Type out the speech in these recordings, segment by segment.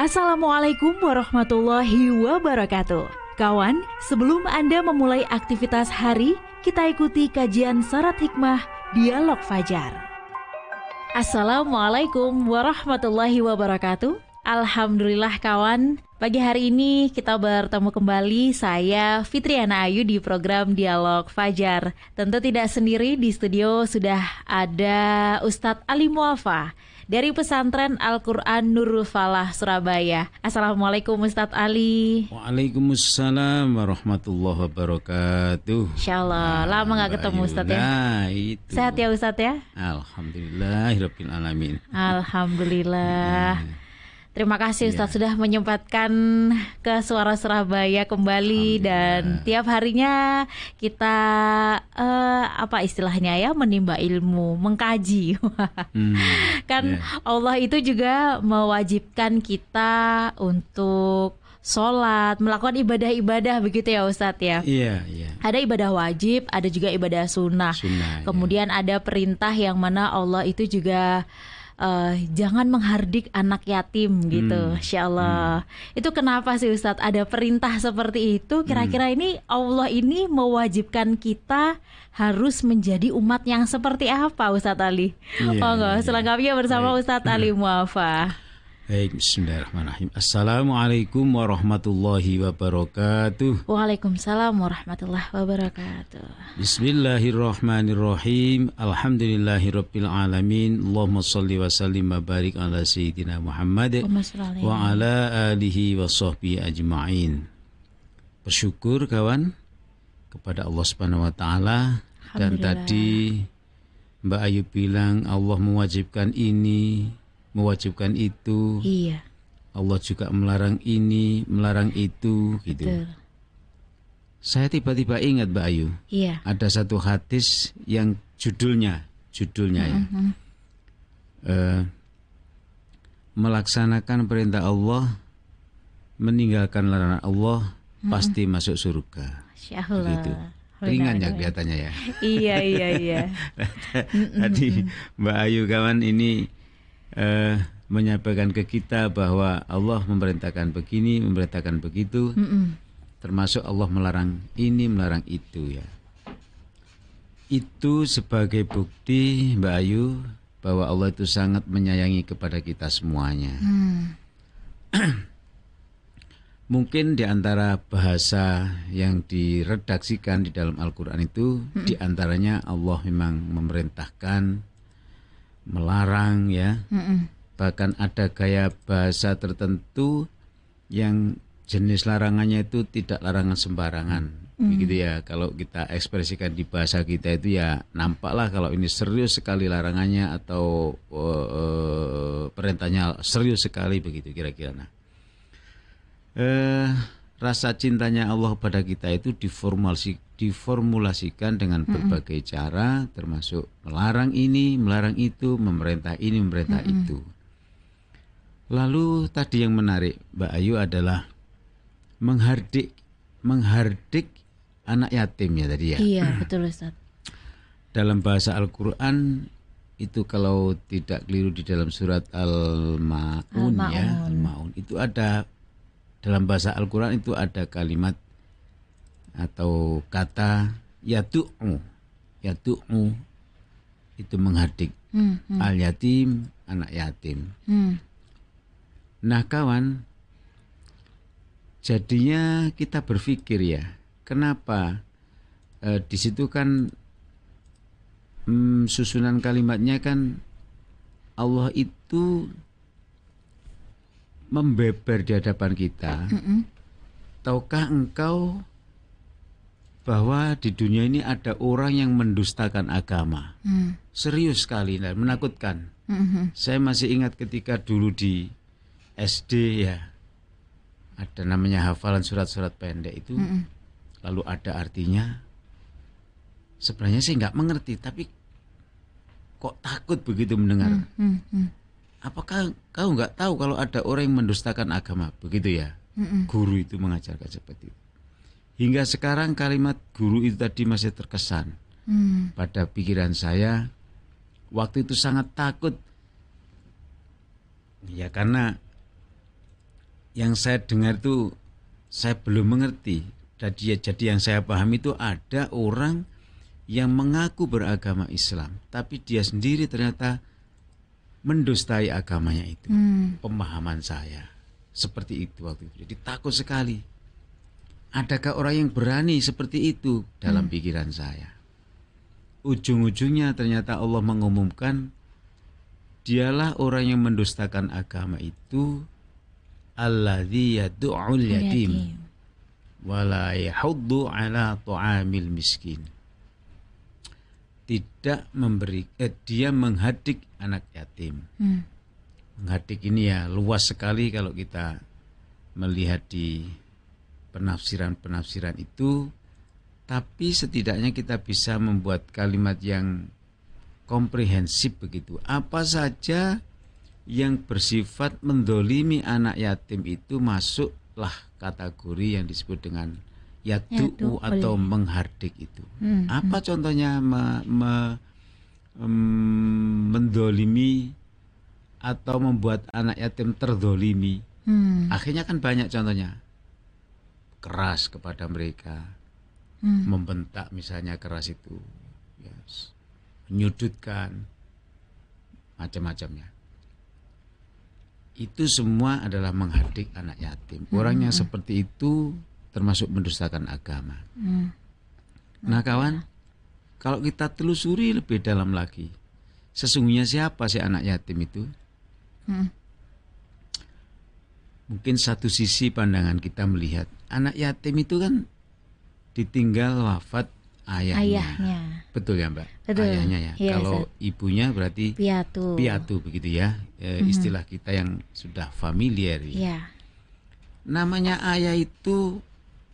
Assalamualaikum warahmatullahi wabarakatuh. Kawan, sebelum Anda memulai aktivitas hari, kita ikuti kajian syarat hikmah Dialog Fajar. Assalamualaikum warahmatullahi wabarakatuh. Alhamdulillah kawan, pagi hari ini kita bertemu kembali saya Fitriana Ayu di program Dialog Fajar. Tentu tidak sendiri di studio sudah ada Ustadz Ali Muafa dari pesantren Al-Quran Nurul Falah Surabaya. Assalamualaikum Ustadz Ali. Waalaikumsalam warahmatullahi wabarakatuh. Insya Allah, lama gak ketemu Ustadz ya. Nah, itu. Sehat ya Ustadz ya? Alhamdulillah, alamin. Alhamdulillah. Terima kasih Ustadz Ya. sudah menyempatkan ke Suara Surabaya kembali dan tiap harinya kita eh, apa istilahnya ya menimba ilmu, mengkaji. Hmm, kan ya. Allah itu juga mewajibkan kita untuk sholat, melakukan ibadah-ibadah begitu ya Ustadz ya. Iya, iya. Ada ibadah wajib, ada juga ibadah sunnah. Sunnah. ya. Kemudian ada perintah yang mana Allah itu juga eh, jangan menghardik anak yatim gitu, Hmm. Insya Allah. Itu kenapa sih Ustadz ada perintah seperti itu? Kira-kira Hmm. ini Allah ini mewajibkan kita harus menjadi umat yang seperti apa Ustadz Ali? Iya, oh enggak, iya. selengkapnya bersama. Ustadz Ali Muafa. Baik, bismillahirrahmanirrahim. Assalamualaikum warahmatullahi wabarakatuh. Waalaikumsalam warahmatullahi wabarakatuh. Bismillahirrahmanirrahim. Alhamdulillahirabbil alamin. Allahumma shalli wa sallim wa barik ala sayyidina Muhammad wa ala alihi wa sahbihi ajma'in. Bersyukur kawan kepada Allah Subhanahu wa taala dan tadi Mbak Ayu bilang Allah mewajibkan ini, mewajibkan itu. Iya, Allah juga melarang ini, melarang itu gitu. betul. Saya tiba-tiba ingat Mbak Ayu, Iya. ada satu hadis yang judulnya, judulnya ya. Mhm. eh, melaksanakan perintah Allah, meninggalkan larangan Allah, pasti masuk surga. Allah. Begitu. Ringan ya kelihatannya ya. iya iya iya. Tadi Mbak Ayu kawan ini eh, menyampaikan ke kita bahwa Allah memerintahkan begini, memerintahkan begitu, Mm-mm. termasuk Allah melarang ini, melarang itu ya. Itu sebagai bukti Mbak Ayu bahwa Allah itu sangat menyayangi kepada kita semuanya. Hmm. Mungkin di antara bahasa yang diredaksikan di dalam Al-Quran itu, di antaranya Allah memang memerintahkan, melarang ya. Mm-mm. Bahkan ada gaya bahasa tertentu yang jenis larangannya itu tidak larangan sembarangan. Begitu ya, kalau kita ekspresikan di bahasa kita itu ya nampaklah kalau ini serius sekali larangannya atau eh, eh, perintahnya serius sekali begitu kira-kira. Nah, eh, rasa cintanya Allah pada kita itu diformulasi, diformulasikan dengan berbagai cara, termasuk melarang ini, melarang itu, memerintah ini, memerintah itu. Lalu tadi yang menarik, Mbak Ayu adalah menghardik, menghardik anak yatim ya tadi ya. Iya betul Ustaz. Dalam bahasa Al-Quran itu kalau tidak keliru di dalam surat Al-Ma'un ya, Al-Ma'un. Al-Ma'un itu ada dalam bahasa Al-Quran itu ada kalimat atau kata yatu'u. Yatu'u itu menghardik Hmm, hmm, al yatim, anak yatim. hmm. Nah kawan, jadinya kita berpikir ya, kenapa eh, di situ kan hmm, susunan kalimatnya kan Allah itu membeber di hadapan kita. Mm-mm. Tahukah engkau bahwa di dunia ini ada orang yang mendustakan agama? Hmm, Serius sekali dan menakutkan. mhm. Saya masih ingat ketika dulu di SD ya ada namanya hafalan surat-surat pendek itu Mm-mm. lalu ada artinya sebenarnya sih nggak mengerti tapi kok takut begitu mendengar Hmm, hmm, apakah kau nggak tahu kalau ada orang yang mendustakan agama? Begitu ya. Hmm, guru itu mengajarkan seperti itu. Hingga sekarang kalimat guru itu tadi masih terkesan hmm. pada pikiran saya. Waktu itu sangat takut. Ya karena yang saya dengar itu saya belum mengerti. Jadi jadi yang saya pahami itu ada orang yang mengaku beragama Islam, tapi dia sendiri ternyata mendustai agamanya itu. Hmm. Pemahaman saya seperti itu waktu itu. Jadi takut sekali. Adakah orang yang berani seperti itu dalam pikiran saya? Ujung-ujungnya ternyata Allah mengumumkan dialah orang yang mendustakan agama itu alladzi yad'ul yatim wala yahuddu ala ta'amil miskin. Tidak memberi eh, dia menghadik anak yatim. Hmm. Menghadik ini ya luas sekali kalau kita melihat di penafsiran-penafsiran itu tapi setidaknya kita bisa membuat kalimat yang komprehensif begitu. Apa saja yang bersifat mendolimi anak yatim itu masuklah kategori yang disebut dengan Yatu, atau menghardik itu. Hmm, Apa contohnya me- me- em, mendolimi atau membuat anak yatim terdolimi? Hmm. Akhirnya kan banyak contohnya. Keras kepada mereka, Hmm. membentak misalnya keras itu, yes. menyudutkan, macam-macamnya. Itu semua adalah menghardik anak yatim. Orang yang seperti itu termasuk mendustakan agama. Hmm. Nah kawan, kalau kita telusuri lebih dalam lagi, sesungguhnya siapa sih anak yatim itu? Hmm. Mungkin satu sisi pandangan kita melihat anak yatim itu kan ditinggal wafat ayahnya. Ayahnya. Betul ya Mbak? Betul. Ayahnya ya. Iya, Kalau ibunya berarti Piatu. piatu begitu ya. Eh, Istilah kita yang sudah familiar. ya. Iya. Namanya ayah itu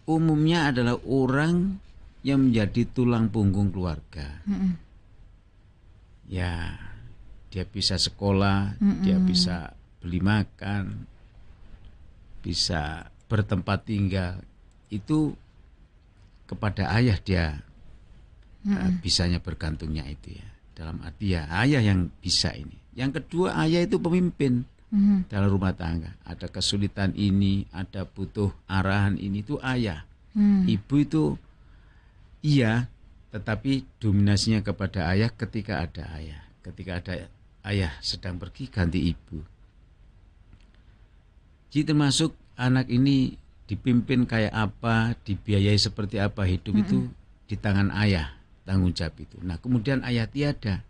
umumnya adalah orang yang menjadi tulang punggung keluarga. Mm-mm. Ya, dia bisa sekolah, dia bisa beli makan, bisa bertempat tinggal. Itu kepada ayah dia eh, bisanya bergantungnya itu ya. Dalam arti ya ayah yang bisa ini. Yang kedua ayah itu pemimpin Mhm. dalam rumah tangga. Ada kesulitan ini, ada butuh arahan ini itu ayah. Hmm. Ibu itu iya, tetapi dominasinya kepada ayah ketika ada ayah. Ketika ada ayah sedang pergi ganti ibu. Jadi termasuk anak ini dipimpin kayak apa, dibiayai seperti apa hidup itu di tangan ayah tanggung jawab itu. Nah kemudian ayah tiada.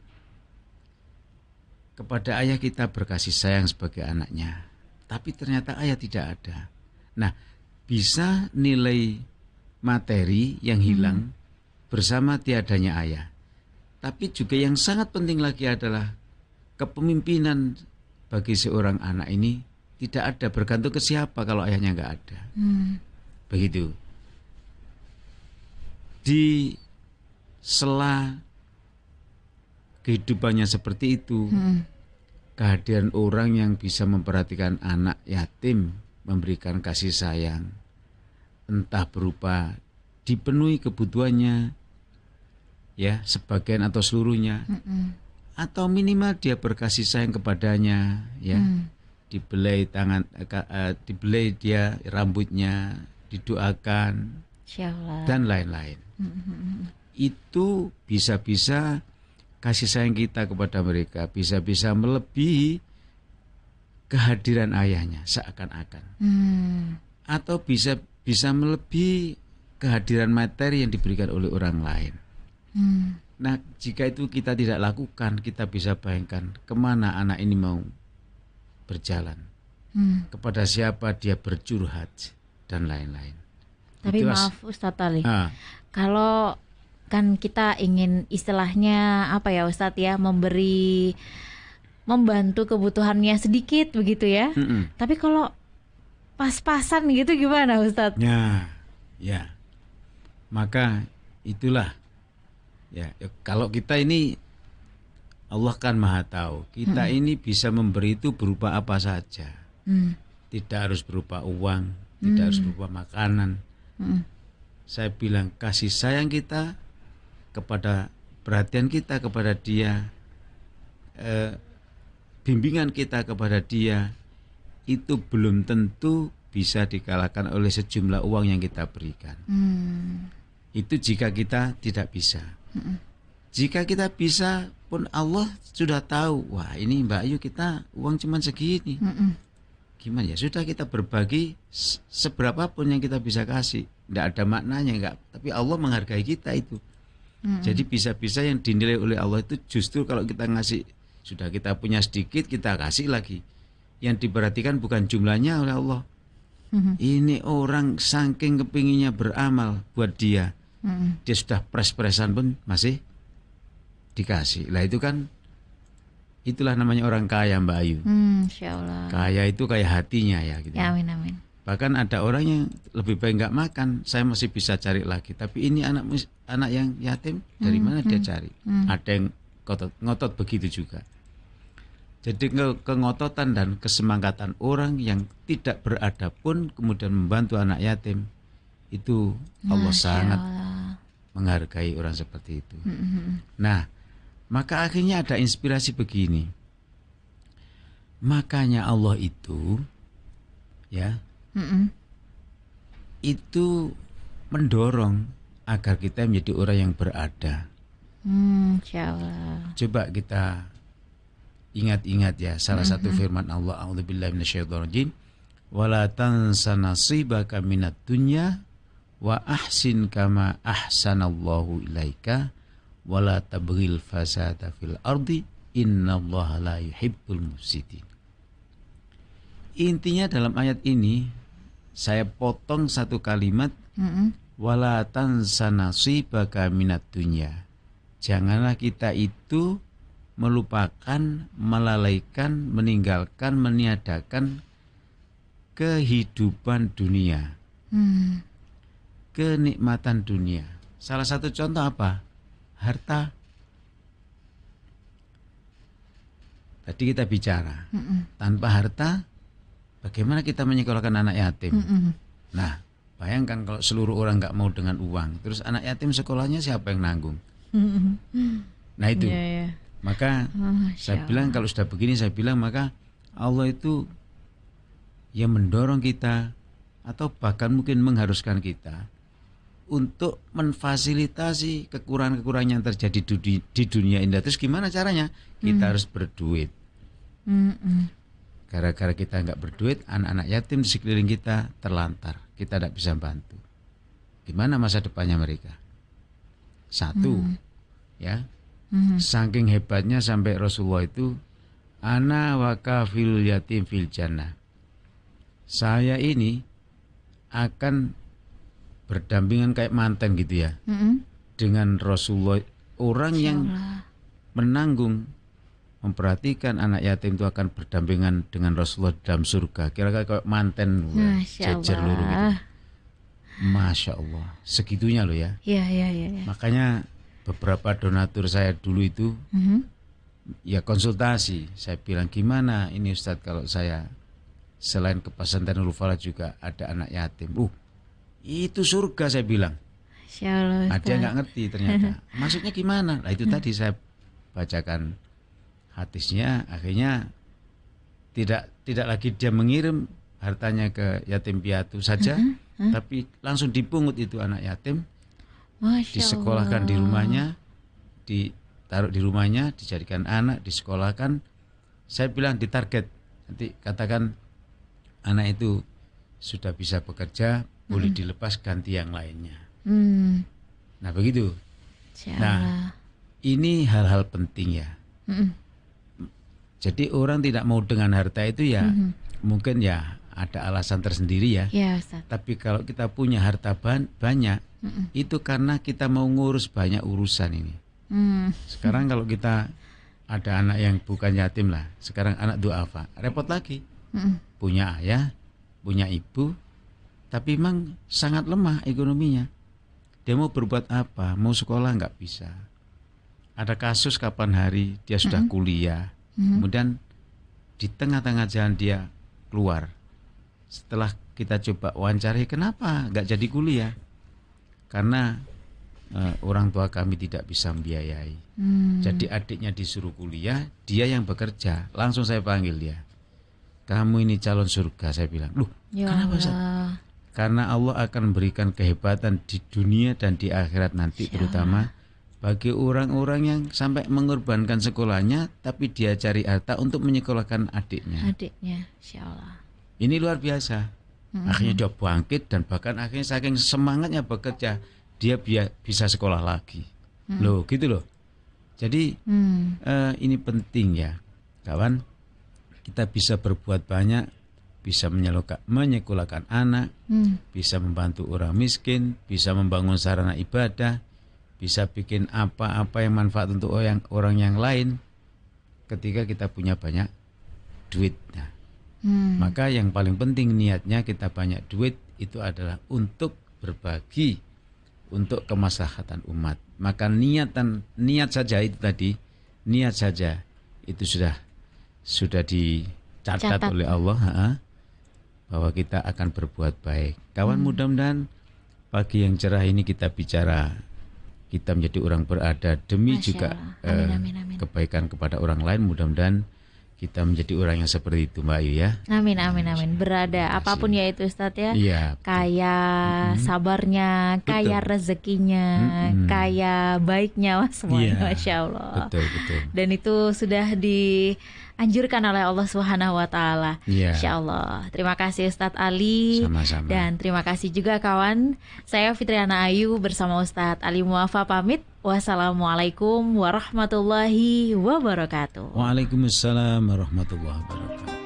Kepada ayah kita berkasih sayang sebagai anaknya. Tapi ternyata ayah tidak ada. Nah bisa nilai materi yang hilang bersama tiadanya ayah. Tapi juga yang sangat penting lagi adalah kepemimpinan bagi seorang anak ini tidak ada bergantung ke siapa kalau ayahnya nggak ada. Hmm. Begitu. Di sela kehidupannya seperti itu, Hmm. kehadiran orang yang bisa memperhatikan anak yatim, memberikan kasih sayang, entah berupa dipenuhi kebutuhannya, ya sebagian atau seluruhnya, Mm-mm. atau minimal dia berkasih sayang kepadanya, ya Hmm. dibelai tangan, eh, dibelai dia rambutnya, didoakan dan lain-lain. Mm-mm. Itu bisa-bisa kasih sayang kita kepada mereka bisa-bisa melebihi kehadiran ayahnya seakan-akan Hmm. atau bisa bisa melebihi kehadiran materi yang diberikan oleh orang lain. Hmm. Nah, jika itu kita tidak lakukan, kita bisa bayangkan ke mana anak ini mau berjalan, Hmm. kepada siapa dia bercurhat dan lain-lain. Tapi Itulah- maaf Ustadz Ali, Ah, kalau kan kita ingin istilahnya apa ya Ustadz ya memberi membantu kebutuhannya sedikit begitu ya. mm-mm. Tapi kalau pas-pasan gitu gimana Ustadz? Ya, ya. Maka itulah ya, ya, kalau kita ini Allah kan Maha tahu. Kita ini bisa memberi itu berupa apa saja. Hmm. Tidak harus berupa uang, tidak harus berupa makanan. Hmm. Saya bilang kasih sayang kita kepada perhatian kita kepada dia, eh, bimbingan kita kepada dia itu belum tentu bisa dikalahkan oleh sejumlah uang yang kita berikan. Hmm. Itu jika kita tidak bisa. Jika kita bisa pun Allah sudah tahu, wah ini Mbak Ayu kita uang cuma segini. Mm-mm. Gimana ya? Sudah kita berbagi se- seberapa pun yang kita bisa kasih. Tidak ada maknanya enggak. Tapi Allah menghargai kita itu. Jadi bisa-bisa yang dinilai oleh Allah itu justru kalau kita ngasih sudah kita punya sedikit kita kasih lagi. Yang diperhatikan bukan jumlahnya oleh Allah. Mhm. Ini orang saking kepinginnya beramal buat dia. Mm-mm. Dia sudah pres-presan pun masih dikasih. Lah itu kan itulah namanya orang kaya Mbak Ayu. Hmm, Insya Allah. Kaya itu kayak hatinya ya gitu. Ya amin amin. Bahkan ada orang yang lebih baik nggak makan, saya masih bisa cari lagi. Tapi ini anak anak yang yatim dari mana dia cari? Ada yang ngotot, ngotot begitu juga. Jadi ke- kengototan dan kesemangatan orang yang tidak beradab pun kemudian membantu anak yatim itu Allah Masya sangat Allah. menghargai orang seperti itu. Mm-mm. Nah, maka akhirnya ada inspirasi begini. Makanya Allah itu ya Mm-mm. itu mendorong agar kita menjadi orang yang berada. Hmm, Allah. Coba kita ingat-ingat ya salah satu firman Allah A'udzubillahi minasyaitonirrajim wala tansa nasibaka minad dunya wa ahsin kama ahsanallahu ilaika wala tabghil fasada fil ardi innallaha la yuhibbul mufsidin. Intinya dalam ayat ini saya potong satu kalimat Mm-mm. wala tansa nasibaka minad dunya. Janganlah kita itu melupakan, melalaikan, meninggalkan, meniadakan kehidupan dunia, Hmm. kenikmatan dunia. Salah satu contoh apa? Harta. Tadi kita bicara, Mm-mm. tanpa harta bagaimana kita menyekolahkan anak yatim? Mm-mm. Nah, bayangkan kalau seluruh orang nggak mau dengan uang, terus anak yatim sekolahnya siapa yang nanggung? Mm-mm. Nah itu, Iya, iya. maka Masya saya Allah. bilang kalau sudah begini saya bilang maka Allah itu yang mendorong kita atau bahkan mungkin mengharuskan kita untuk memfasilitasi kekurangan-kekurangan yang terjadi di, dunia ini. Terus gimana caranya? Kita harus berduit. Mm-mm. Gara-gara kita nggak berduit, anak-anak yatim di sekeliling kita terlantar. Kita tidak bisa bantu. Gimana masa depannya mereka? Satu, ya, Mhm. saking hebatnya sampai Rasulullah itu, ana wakafil yatim fil jannah. Saya ini akan berdampingan kayak manten gitu ya Mm-mm. dengan Rasulullah. Orang yang menanggung memperhatikan anak yatim itu akan berdampingan dengan Rasulullah dalam surga. Kira-kira kayak manten Masya jejer luru gitu. Masya Allah, segitunya loh ya. Iya, iya, iya. iya. Makanya beberapa donatur saya dulu itu Mhm. ya konsultasi. Saya bilang gimana ini Ustadz kalau saya selain ke pesantren Nurul Falah juga ada anak yatim. Uh, itu surga saya bilang. Masya Allah. Ustaz. nggak ngerti ternyata. Maksudnya gimana? Nah itu tadi saya bacakan hadisnya, akhirnya tidak tidak lagi dia mengirim hartanya ke yatim piatu saja, tapi langsung dipungut itu anak yatim, Masya disekolahkan di Allah. rumahnya, ditaruh di rumahnya, dijadikan anak, disekolahkan. Saya bilang ditarget, nanti katakan anak itu sudah bisa bekerja, boleh dilepas ganti yang lainnya. Hmm. Nah begitu. Masya Nah. Ini hal-hal penting ya. Mm-mm. Jadi orang tidak mau dengan harta itu ya mungkin ya ada alasan tersendiri ya. Ya, Ustaz. Tapi kalau kita punya harta ban- banyak Mm-mm. itu karena kita mau ngurus banyak urusan ini. Hmm. Sekarang kalau kita ada anak yang bukan yatim lah, sekarang anak duafa, repot lagi. Mm-mm. Punya ayah, punya ibu, tapi memang sangat lemah ekonominya. Dia mau berbuat apa? Mau sekolah nggak bisa. Ada kasus kapan hari dia sudah kuliah, kemudian di tengah-tengah jalan dia keluar. Setelah kita coba wawancari, kenapa nggak jadi kuliah? Karena eh, orang tua kami tidak bisa membiayai. Hmm. Jadi adiknya disuruh kuliah, dia yang bekerja. Langsung saya panggil dia. kamu ini calon surga. Saya bilang, loh, Ya kenapa Ustaz? Karena Allah akan memberikan kehebatan di dunia dan di akhirat nanti, Insya terutama bagi orang-orang yang sampai mengorbankan sekolahnya, tapi dia cari harta untuk menyekolahkan adiknya. Adiknya, Insya Allah. Ini luar biasa. Akhirnya dia bangkit dan bahkan akhirnya saking semangatnya bekerja, dia bia- bisa sekolah lagi. Loh, gitu loh. Jadi Hmm. eh, ini penting ya, kawan. Kita bisa berbuat banyak, bisa menyekolahkan, menyekolahkan anak, Hmm. bisa membantu orang miskin, bisa membangun sarana ibadah, bisa bikin apa-apa yang manfaat untuk orang orang yang lain. Ketika kita punya banyak duit, nah, Hmm. maka yang paling penting niatnya kita banyak duit itu adalah untuk berbagi, untuk kemaslahatan umat. Maka niatan niat saja itu tadi, niat saja itu sudah sudah dicatat Catat. oleh Allah ha, bahwa kita akan berbuat baik. Kawan mudah-mudahan pagi yang cerah ini kita bicara kita menjadi orang berada demi Masya juga Allah. Amin, eh, amin, amin. kebaikan kepada orang lain. Mudah-mudahan kita menjadi orang yang seperti itu, Mbak Ayu ya. Amin, amin, amin. Berada apa pun ya itu Ustadz ya. Iya. Kaya sabarnya, kaya rezekinya, Mm-mm. kaya baiknya, wah semuanya, Iya. masya Allah. Betul, betul. Dan itu sudah dianjurkan oleh Allah Subhanahu Wa Taala. Iya. Insya Allah. Terima kasih Ustadz Ali. Sama-sama. Dan terima kasih juga kawan. Saya Fitriana Ayu bersama Ustadz Ali Muafa pamit. Wassalamualaikum warahmatullahi wabarakatuh. Waalaikumsalam warahmatullahi wabarakatuh.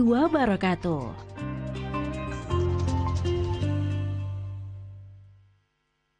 warahmatullahi wabarakatuh.